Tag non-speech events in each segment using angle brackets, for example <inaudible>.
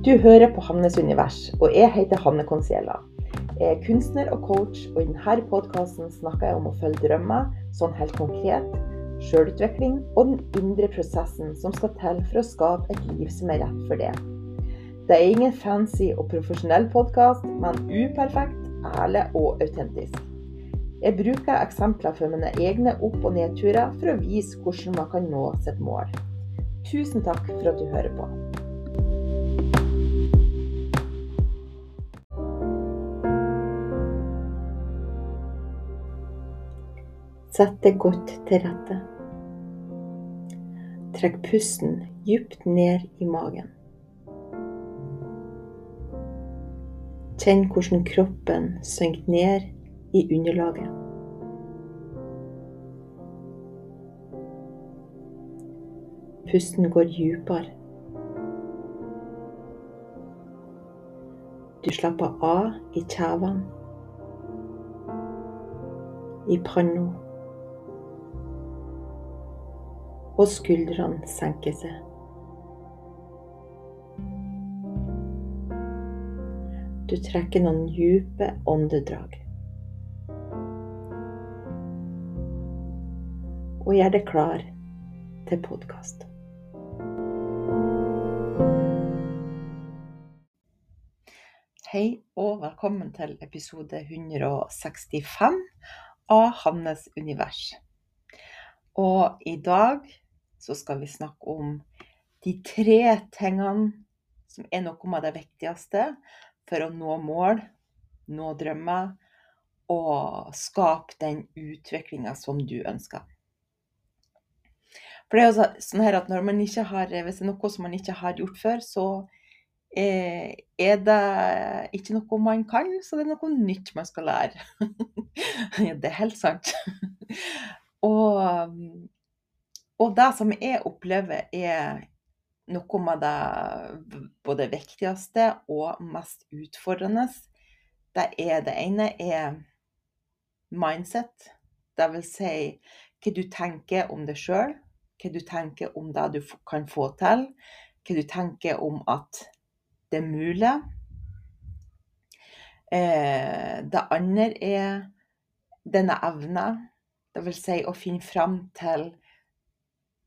Du hører på Hannes univers, og jeg heter Hanne Conciella. Jeg er kunstner og coach, og i denne podkasten snakker jeg om å følge drømmer, sånn helt konkret, sjølutvikling og den indre prosessen som skal til for å skape et liv som er rett for det. Det er ingen fancy og profesjonell podkast, men uperfekt, ærlig og autentisk. Jeg bruker eksempler fra mine egne opp- og nedturer for å vise hvordan man kan nå sitt mål. Tusen takk for at du hører på. Sett deg godt til rette. Trekk pusten dypt ned i magen. Kjenn hvordan kroppen synker ned i underlaget. Pusten går dypere. Du slapper av i kjevene, i panna, og skuldrene senker seg. Du trekker noen dype åndedrag. og gjør deg klar til podkast. Hei og velkommen til episode 165 av Hannes univers. Og i dag så skal vi snakke om de tre tingene som er noe av det viktigste for å nå mål, nå drømmer og skape den utviklinga som du ønsker. For det er jo sånn her at har, Hvis det er noe som man ikke har gjort før, så er det ikke noe man kan, så det er noe nytt man skal lære. <laughs> det er helt sant. <laughs> og, og det som jeg opplever er noe med det både viktigste og mest utfordrende, det er det ene er mindset. Det vil si hva du tenker om deg sjøl hva du tenker om det du kan få til, hva du tenker om at det er mulig. Eh, det andre er denne evna, dvs. Si å finne fram til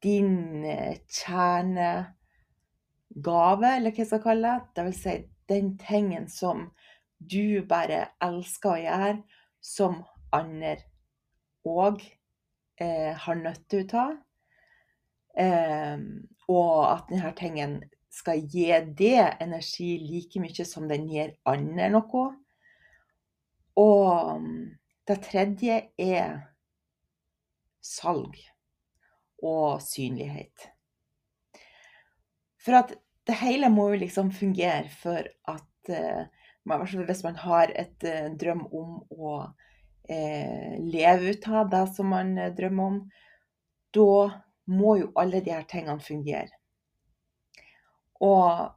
din eh, kjernegave, eller hva jeg skal kalle det. Det vil Si den tingen som du bare elsker å gjøre, som andre òg eh, har nytte av. Eh, og at denne tingen skal gi det energi like mye som den gir andre noe. Og det tredje er salg og synlighet. For at det hele må jo liksom fungere for at man, Hvis man har et uh, drøm om å eh, leve ut av det som man drømmer om, da må jo alle de her tingene fungere. Og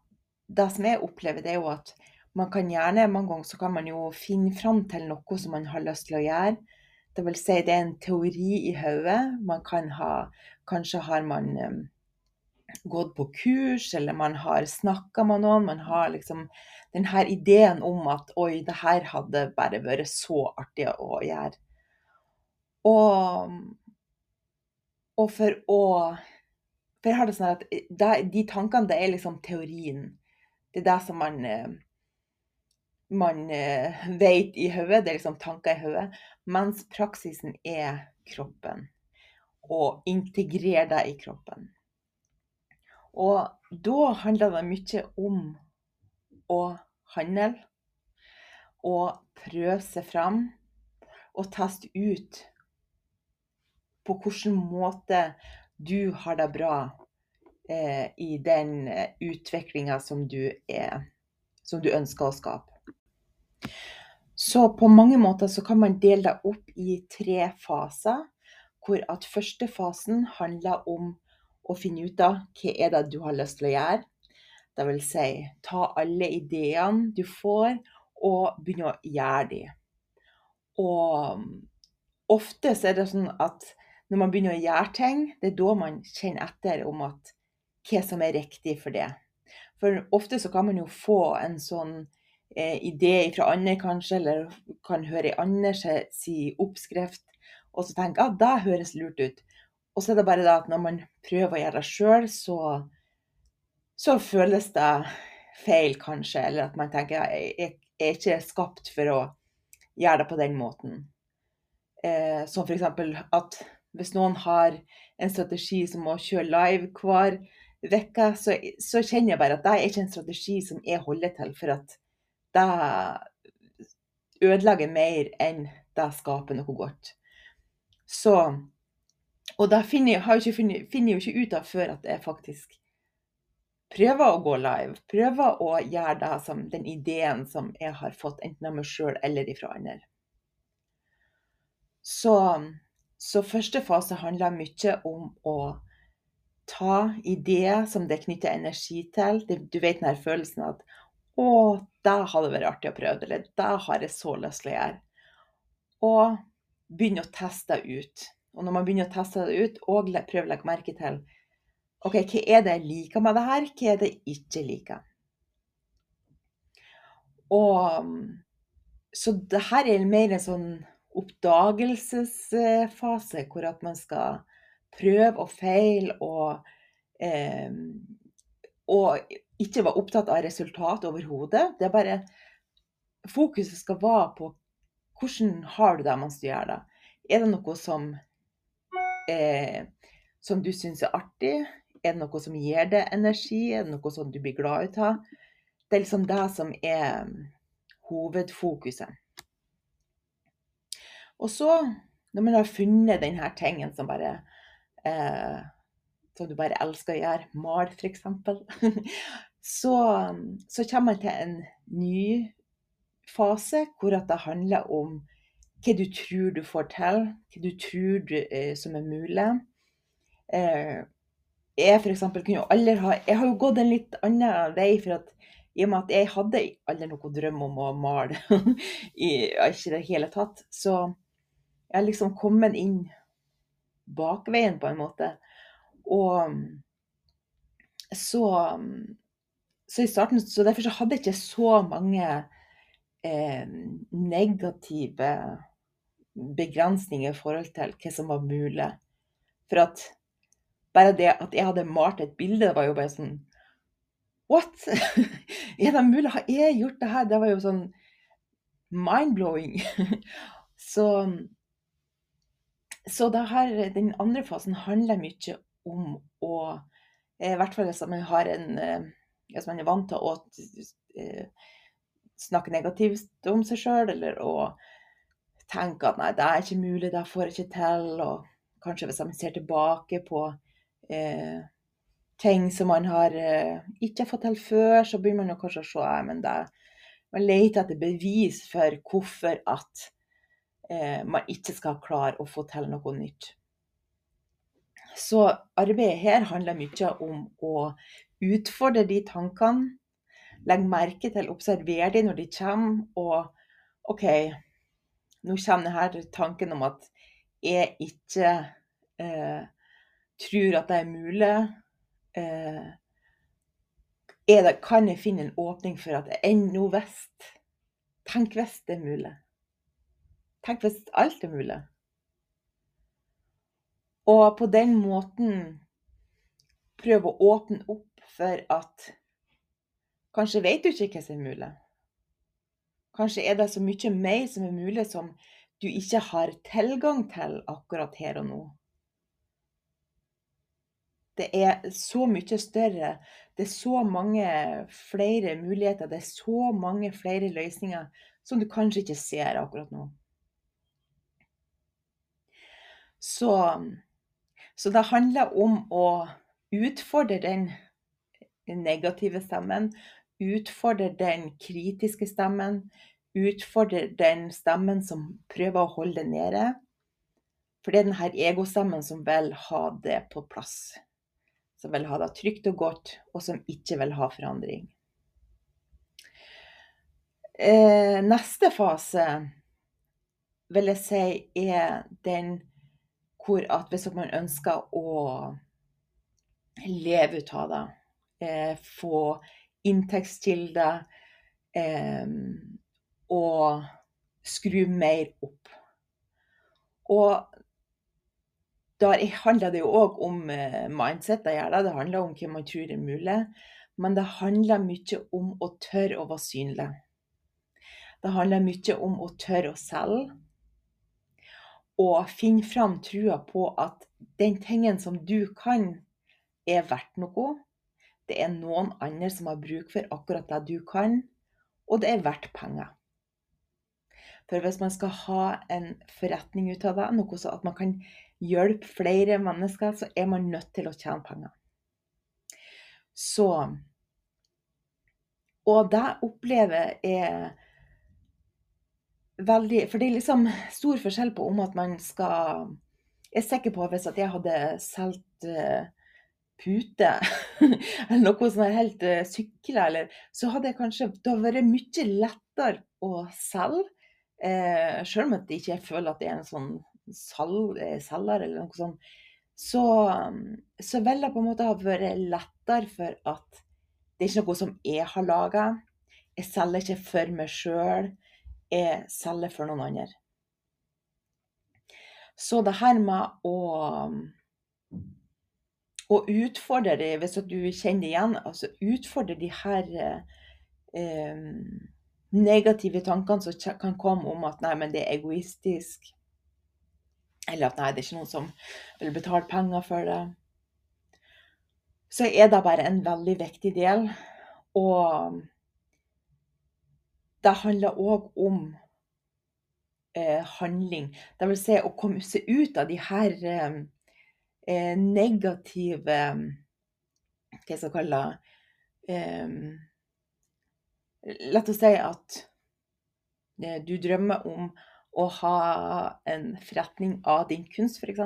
det som jeg opplever, det er jo at man kan gjerne, mange ganger så kan man jo finne fram til noe som man har lyst til å gjøre. Det vil si det er en teori i hodet. Man kan ha Kanskje har man um, gått på kurs, eller man har snakka med noen. Man har liksom denne ideen om at oi, det her hadde bare vært så artig å gjøre. Og og for å For jeg har det sånn at eh, det, de tankene, det er liksom teorien. Det er det som man eh, man eh, vet i hodet. Det er liksom tanker i hodet. Mens praksisen er kroppen. Og integrere deg i kroppen. Og da handler det mye om å handle. Og prøve seg fram. Og teste ut på hvilken måte du har det bra eh, i den eh, utviklinga som, som, du ønsker å skape. Så på mange måter så kan man dele det opp i tre faser. Hvor at første fasen handler om å finne ut av hva er det du har lyst til å gjøre. Det vil si ta alle ideene du får, og begynne å gjøre dem. Og ofte så er det sånn at når man begynner å gjøre ting, det er da man kjenner etter om at hva som er riktig for det. For ofte så kan man jo få en sånn eh, idé fra andre, kanskje, eller kan høre i annen si oppskrift, og så tenker at ah, det høres lurt ut. Og så er det bare det at når man prøver å gjøre det sjøl, så, så, føles det feil, kanskje. Eller at man tenker at jeg, jeg er ikke skapt for å gjøre det på den måten. Eh, som f.eks. at hvis noen har en strategi som å kjøre live hver uke, så, så, kjenner jeg bare at det er ikke en strategi som jeg holder til. For at det ødelegger mer enn det skaper noe godt. Så Og det finner jeg, finner jeg jo ikke ut av før at jeg faktisk prøver å gå live. Prøver å gjøre det som den ideen som jeg har fått, enten av meg sjøl eller ifra andre. Så, så, første fase handler mye om å ta ideer som det knytter energi til. Du vet den her følelsen at å, det hadde vært artig å prøve, eller det har jeg så lyst til å gjøre. Og begynne å teste ut. Og når man begynner å teste det ut, og prøve å legge merke til OK, hva er det jeg liker med det her, hva er det jeg ikke liker? Og Så det her er mer en sånn oppdagelsesfase, hvor at man skal prøve og feile og eh, og ikke være opptatt av resultat overhodet. Det er bare Fokuset skal være på hvordan har du det mens du gjør det. Er det noe som, eh, som du syns er artig? Er det noe som gir deg energi? Er det noe som du blir glad ut av? Det er liksom det som er hovedfokuset. Og så, når man har funnet denne tingen som bare eh, som du bare elsker å gjøre, mal f.eks., <laughs> så, så kommer man til en ny fase hvor det handler om hva du tror du får til, hva du tror du, eh, som er mulig. Eh, jeg for eksempel, kunne jo aldri ha Jeg har jo gått en litt annen vei. for at i og med at jeg hadde aldri noen drøm om å male <laughs> i ikke det hele tatt. Så jeg har liksom kommet inn bakveien på en måte. Og så, så i starten Så derfor så hadde jeg ikke så mange eh, negative begrensninger i forhold til hva som var mulig. For at bare det at jeg hadde malt et bilde, var jo bare sånn What?! <laughs> er det mulig? Har jeg gjort det her? Det var jo sånn mind-blowing. <laughs> så så her, den andre fasen handler mye om å eh, I hvert fall hvis man en eh, Hvis man er vant til å snakke negativt om seg sjøl, eller å tenke at nei, det er ikke mulig, det får jeg ikke til. Og kanskje hvis man ser tilbake på eh, ting som man har eh, ikke fått til før, så begynner man kanskje å se ja, men det, man leter etter bevis for hvorfor at eh, man ikke skal klare å få til noe nytt. Så arbeidet her handler mye om å utfordre de tankene. Legge merke til, observere de når de kommer. Og OK, nå kommer denne tanken om at jeg ikke eh, tror at det er mulig. Eh, er det, kan jeg finne en åpning for at ennå hvis Tenk hvis det er mulig. Tenk hvis alt er mulig. Og på den måten prøve å åpne opp for at kanskje vet du ikke hva som er mulig. Kanskje er det så mye mer som er mulig som du ikke har tilgang til akkurat her og nå. Det er så mye større. Det er så mange flere muligheter. Det er så mange flere løsninger som du kanskje ikke ser akkurat nå. Så så det handler om å utfordre den negative stemmen, utfordre den kritiske stemmen, utfordre den stemmen som prøver å holde det nede. For det er denne egostemmen som vil ha det på plass. Som vil ha det trygt og godt, og som ikke vil ha forandring. Eh, neste fase vil jeg si er den hvor at hvis man ønsker å leve ut av det, eh, få inntektskilder eh, og skru mer opp. Og da handler det jo òg om eh, mindset. Det, det handler om hva man tror er mulig. Men det handler mye om å tørre å være synlig. Det handler mye om å tørre å selge. Og finne fram trua på at den tingen som du kan, er verdt noe. Det er noen andre som har bruk for akkurat det du kan, og det er verdt penger. For hvis man skal ha en forretning ut av det, noe så at man kan hjelpe flere mennesker, så er man nødt til å tjene penger. Så Og det opplever jeg veldig For det er liksom stor forskjell på om at man skal Jeg er sikker på at hvis jeg hadde solgt uh, pute, <laughs> eller noe som er helt uh, sykler, eller Så hadde jeg kanskje Det vært mye lettere å selge. Eh, selv om jeg ikke føler at det er en sånn Eh, selger eller noe sånt, så, så vil det på en måte ha vært lettere for at det er ikke noe som jeg har laga. Jeg selger ikke for meg sjøl, jeg selger for noen andre. Så det her med å å utfordre det, hvis du kjenner igjen, altså utfordre de her eh, negative tankene som kan komme om at nei, men det er egoistisk. Eller at nei, det er ikke noen som vil betale penger for det. Så er det bare en veldig viktig del. Og det handler òg om eh, handling. Det vil si å komme seg ut av de her eh, eh negative Hva jeg skal kalle det eh, La oss si at eh, du drømmer om å ha en forretning av din kunst, f.eks.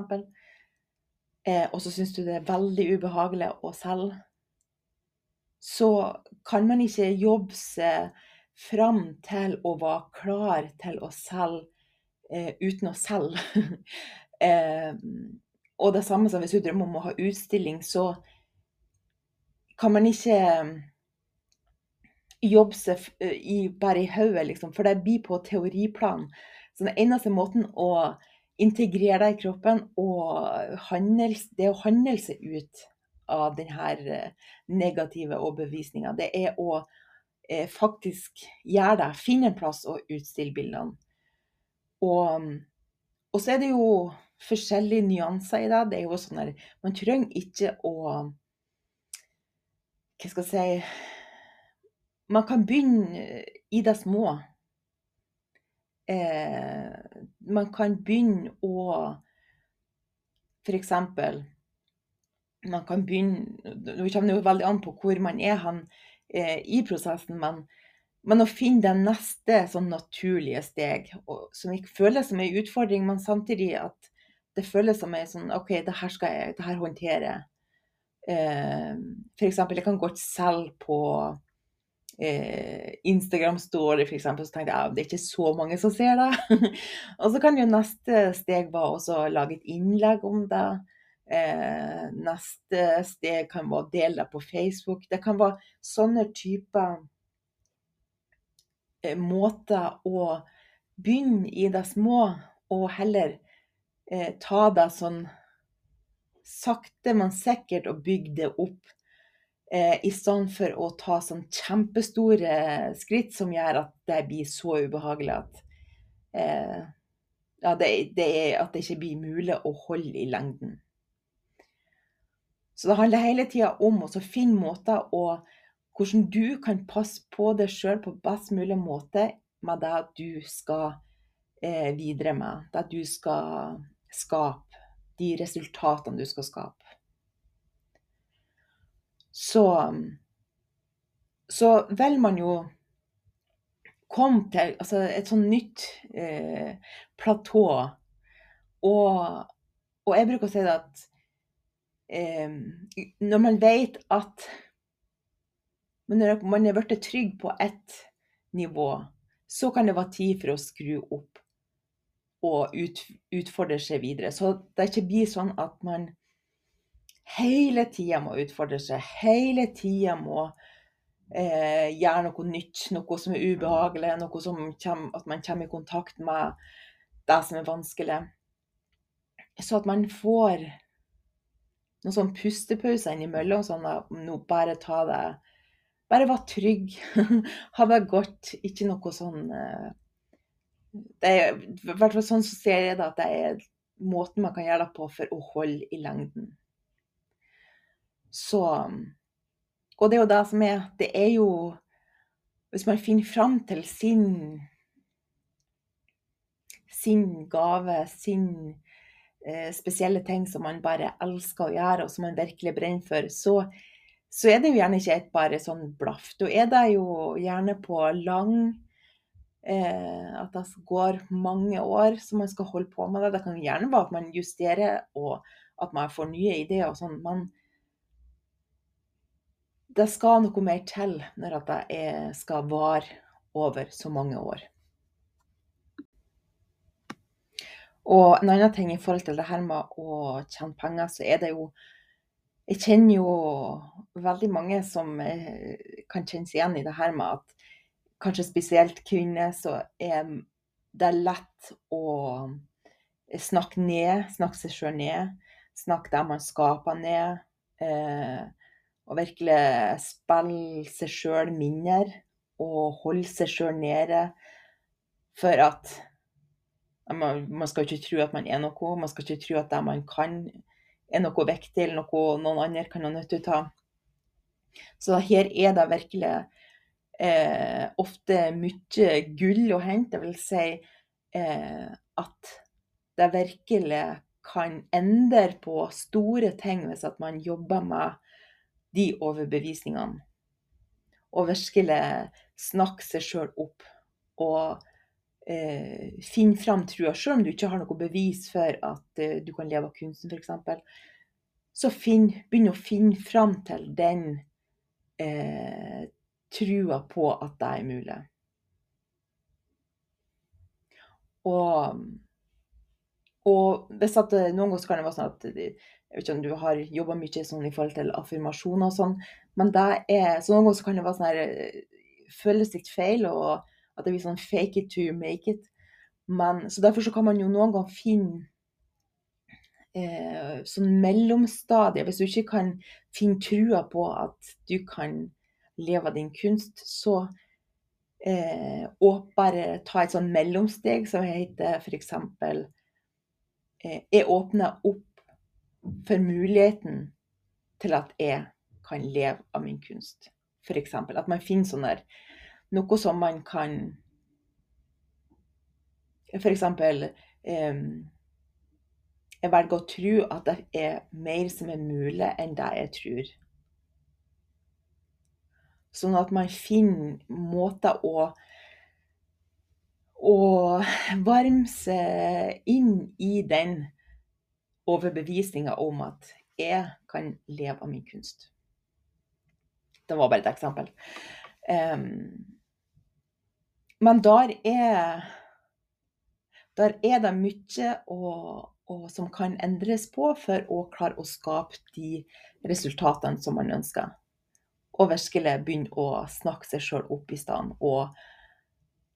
Eh, og så syns du det er veldig ubehagelig å selge, så kan man ikke jobbe seg fram til å være klar til å selge eh, uten å selge. <laughs> eh, og det samme som hvis du drømmer om å ha utstilling, så kan man ikke jobbe seg i, bare i hodet, liksom, for det blir på teoriplan. Så den eneste måten å integrere deg i kroppen og handle, det å handle seg ut av denne eh, negative overbevisninga, det er å eh, faktisk gjøre det. Finne en plass og utstille bildene. Og, og, så er det jo forskjellige nyanser i det. Det er jo sånn der, Man trenger ikke å Hva skal jeg si Man kan begynne i det små eh, man kan begynne å F.eks. Man kan begynne Nå kommer det jo veldig an på hvor man er han, eh, i prosessen, men, men, å finne det neste sånn naturlige steg, og, som ikke føles som en utfordring, men samtidig at det føles som ei sånn OK, det her skal jeg det her håndtere. Eh, F.eks. jeg kan godt selge på eh, Instagram-story, f.eks., så tenkte jeg at det er ikke så mange som ser det. <laughs> og så kan jo neste steg være å lage et innlegg om det. Eh, neste steg kan være å dele det på Facebook. Det kan være sånne typer eh, måter å begynne i det små, og heller eh, ta det sånn sakte, men sikkert og bygge det opp eh, i stedet for å ta sånn kjempestore skritt som gjør at det blir så ubehagelig at eh, ja, det, det er, at det ikke blir mulig å holde i lengden. Så det handler hele tida om å finne måter å hvordan du kan passe på deg sjøl på best mulig måte med det du skal eh, videre med. Det du skal skape. De resultatene du skal skape så, så velger man jo komme til altså et sånn nytt eh, platå. Og, og, jeg bruker å si det at eh, når man vet at når man er blitt trygg på ett nivå, så kan det være tid for å skru opp og ut, utfordre seg videre. Så det ikke blir sånn at man hele tida må utfordre seg, hele tida må eh, gjøre noe nytt, noe som er ubehagelig, noe som kommer, at man kommer i kontakt med det som er vanskelig. Så at man får noen sånn pustepauser innimellom, sånn at nå bare ta det Bare vær trygg. <laughs> ha det godt. Ikke noe sånn eh, det er, I hvert fall sånn så ser jeg det at det er måten man kan gjøre det på for å holde i lengden. Så Og det er jo det som er Det er jo Hvis man finner fram til sin sin gave, sin eh, spesielle ting som man bare elsker å gjøre, og som man virkelig brenner for, så, så er det jo gjerne ikke et bare sånn blaff. Da er det jo gjerne på lang At det går mange år som man skal holde på med det. Det kan gjerne være at man justerer, og at man får nye ideer og sånn. men det skal noe mer til når det er, skal vare over så mange år. Og en annen ting i forhold til det her med å tjene penger, så er det jo Jeg kjenner jo veldig mange som eh, kan kjenne seg igjen i det her med at kanskje spesielt kvinner, så er det lett å snakke ned, snakke seg sjøl ned. Snakke det man skaper ned. Eh, og virkelig spille seg sjøl mindre og holde seg sjøl nede. For at man, man, skal ikke tro at man er noe. Man skal ikke tro at det man kan, er noe viktig eller noe noen andre kan ha nytte av. Så her er det virkelig eh, ofte mye gull å hente. Det vil si eh, at det virkelig kan endre på store ting hvis at man jobber med de overbevisningene. Og virkelig snakke seg sjøl opp. Og eh, finne fram trua, sjøl om du ikke har noe bevis for at eh, du kan leve av kunsten, f.eks. Så finn, begynn å finne fram til den eh, trua på at det er mulig. Og, og hvis at noen ganger kan det være sånn at jeg vet ikke om du har jobba mye sånn i forhold til affirmasjoner og sånn, men det er, så noen ganger kan det være sånn her eh, Føles litt feil, og at det blir sånn fake it to make it. Men, så derfor så kan man jo noen ganger finne eh, sånn mellomstadier. Hvis du ikke kan finne trua på at du kan leve av din kunst, så eh, og bare ta et sånn mellomsteg som heter f.eks. Eh, jeg åpner opp for muligheten til at jeg kan leve av min kunst. F.eks. at man finner sånne, Noe som man kan F.eks. Eh, jeg velger å tro at det er mer som er mulig enn det jeg tror. Sånn at man finner måter å å varme seg inn i den overbevisninga om at jeg kan leve av min kunst. Det var bare et eksempel. Um, men der er, der er det mye å, å, som kan endres på for å klare å skape de resultatene som man ønsker. Og virkelig begynne å snakke seg sjøl opp i stand og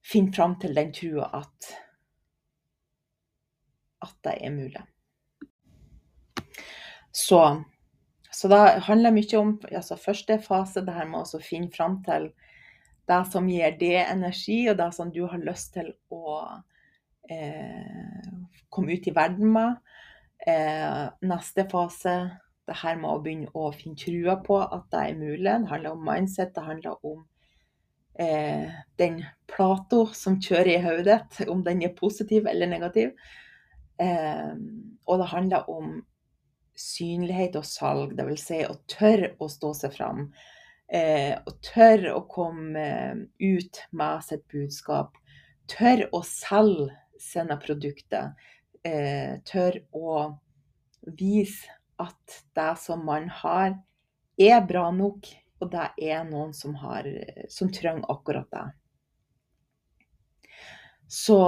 finne fram til den trua at, at det er mulig. Så, så det handler mye om altså første fase, det her med å finne fram til det som gir det energi, og det som du har lyst til å eh, komme ut i verden med. Eh, neste fase, det her med å begynne å finne trua på at det er mulig. Det handler om mindset, det handler om eh, den Plato som kjører i hodet ditt, om den er positiv eller negativ. Eh, og det handler om synlighet og salg, dvs. Si å tørre å stå seg fram. Eh, å tørre å komme ut med sitt budskap. Tørre å selge sine produkter. Eh, tørre å vise at det som man har, er bra nok, og det er noen som, har, som trenger akkurat det. Så,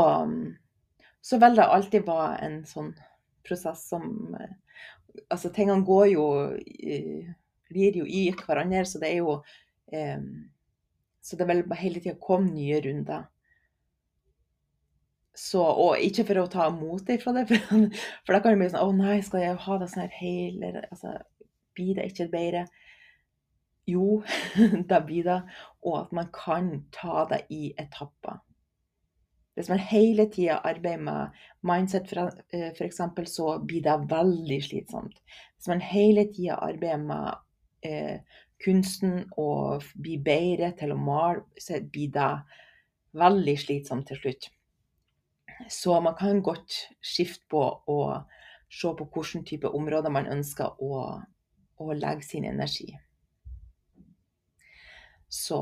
så vil det alltid være en sånn prosess som Altså, tingene går jo Glir jo i hverandre, så det er jo eh, Så det vil hele tida komme nye runder. Så, og ikke for å ta mot ifra det, <laughs> for, for da kan det bli sånn Å nei, skal jeg ha det sånn her hele altså, Blir det ikke bedre? Jo, <laughs> det blir det. Og at man kan ta det i etapper. Hvis man hele tida arbeider med mindset f.eks., eh, så blir det veldig slitsomt. Hvis man hele tida arbeider med eh, kunsten og blir bedre til å male, så blir det veldig slitsomt til slutt. Så man kan godt skifte på å se på hvilke type områder man ønsker å, å legge sin energi. Så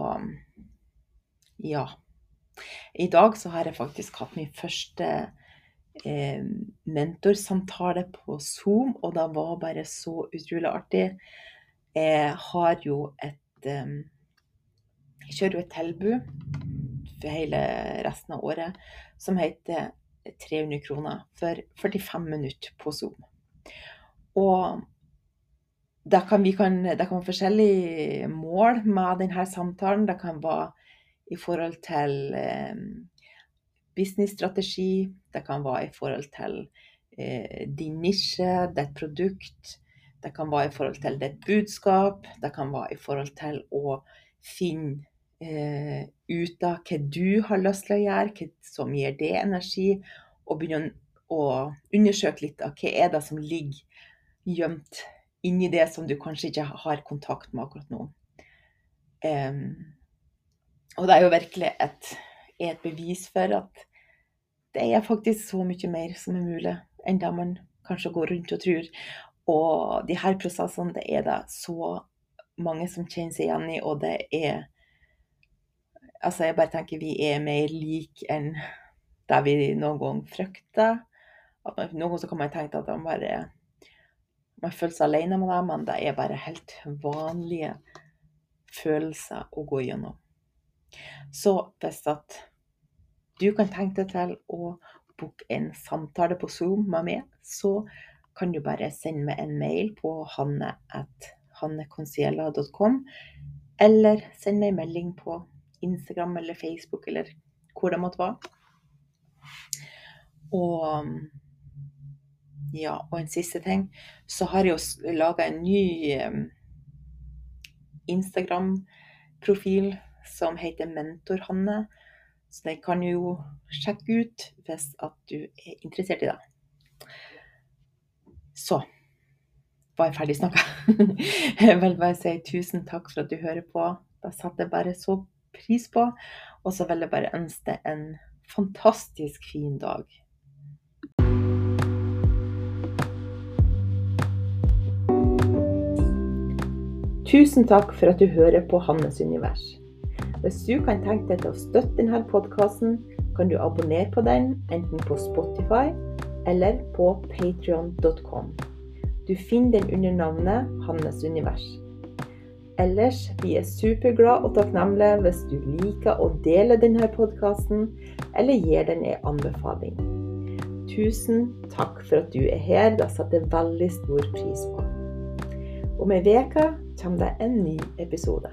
ja. I dag så har jeg faktisk hatt min første eh, mentorsamtale på Zoom, og det var bare så utrolig artig. Jeg har jo et eh, Jeg kjører jo et tilbud for hele resten av året som heter 300 kroner for 45 minutter på Zoom. Og det kan, kan, det kan være forskjellige mål med denne samtalen. Det kan være i forhold til eh, businessstrategi. Det kan være i forhold til eh, din nisje, ditt produkt. Det kan være i forhold til ditt budskap. Det kan være i forhold til å finne eh, ut av hva du har lyst til å gjøre, hva som gir det energi. Og begynne å undersøke litt av hva er det som ligger gjemt inni det som du kanskje ikke har kontakt med akkurat nå. Eh, og det er jo virkelig et, et, bevis for at det er faktisk så mye mer som er mulig enn det man kanskje går rundt og tror. Og de her prosessene, det er det så mange som kjenner seg igjen i, og det er Altså, jeg bare tenker vi er mer like enn det vi noen gang frykta. Noen ganger kan man tenke at man bare man føler seg alene med det, men det er bare helt vanlige følelser å gå gjennom. Så hvis at du kan tenke deg til å booke en samtale på Zoom med meg, så kan du bare sende meg en mail på hanne.hanneconsiela.com, eller send meg en melding på Instagram eller Facebook eller hvor det måtte være. Og ja, og en siste ting, så har jeg jo laga en ny Instagram-profil som heter Mentor-Hanne. Så den kan jo sjekke ut hvis at du er interessert i det. Så var jeg ferdig snakka. <laughs> Jeg vil bare si tusen takk for at du hører på. Da satt jeg bare så pris på. Og så vil jeg bare ønske deg en fantastisk fin dag. Tusen takk for at du hører på Hannes univers. Hvis du kan tenke deg til å støtte denne podkasten, kan du abonnere på den enten på Spotify eller på patrion.com. Du finner den under navnet Hannes univers. Ellers vi er superglad og takknemlig hvis du liker å dele denne podkasten, eller gir den en anbefaling. Tusen takk for at du er her. Det setter jeg veldig stor pris på. Om ei uke kommer det en ny episode.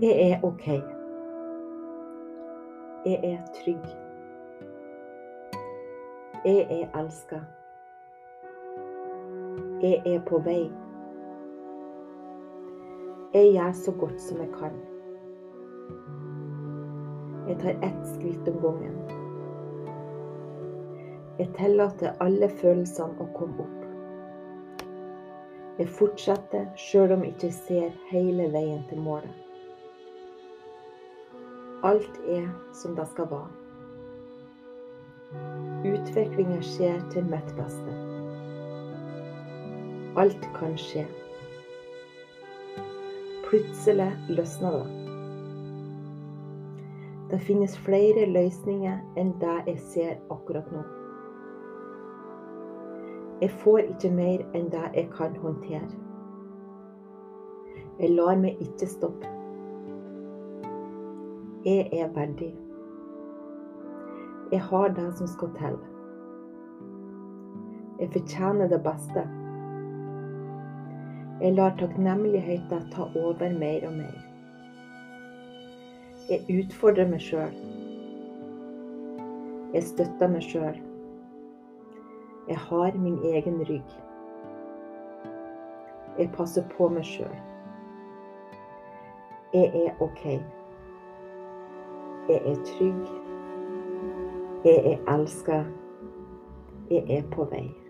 Jeg er OK. Jeg er trygg. Jeg er elska. Jeg er på vei. Jeg gjør så godt som jeg kan. Jeg tar ett skritt om gangen. Jeg tillater alle følelsene å komme opp. Jeg fortsetter sjøl om jeg ikke ser hele veien til målet. Alt er som det skal være. Utviklinga skjer til mitt beste. Alt kan skje. Plutselig løsner det. Det finnes flere løsninger enn det jeg ser akkurat nå. Jeg får ikke mer enn det jeg kan håndtere. Jeg lar meg ikke stoppe. Jeg er verdig. Jeg har det som skal til. Jeg fortjener det beste. Jeg lar takknemligheten ta over mer og mer. Jeg utfordrer meg sjøl. Jeg støtter meg sjøl. Jeg har min egen rygg. Jeg passer på meg sjøl. Jeg er OK. Jeg er trygg. Jeg er elska. Jeg er på vei.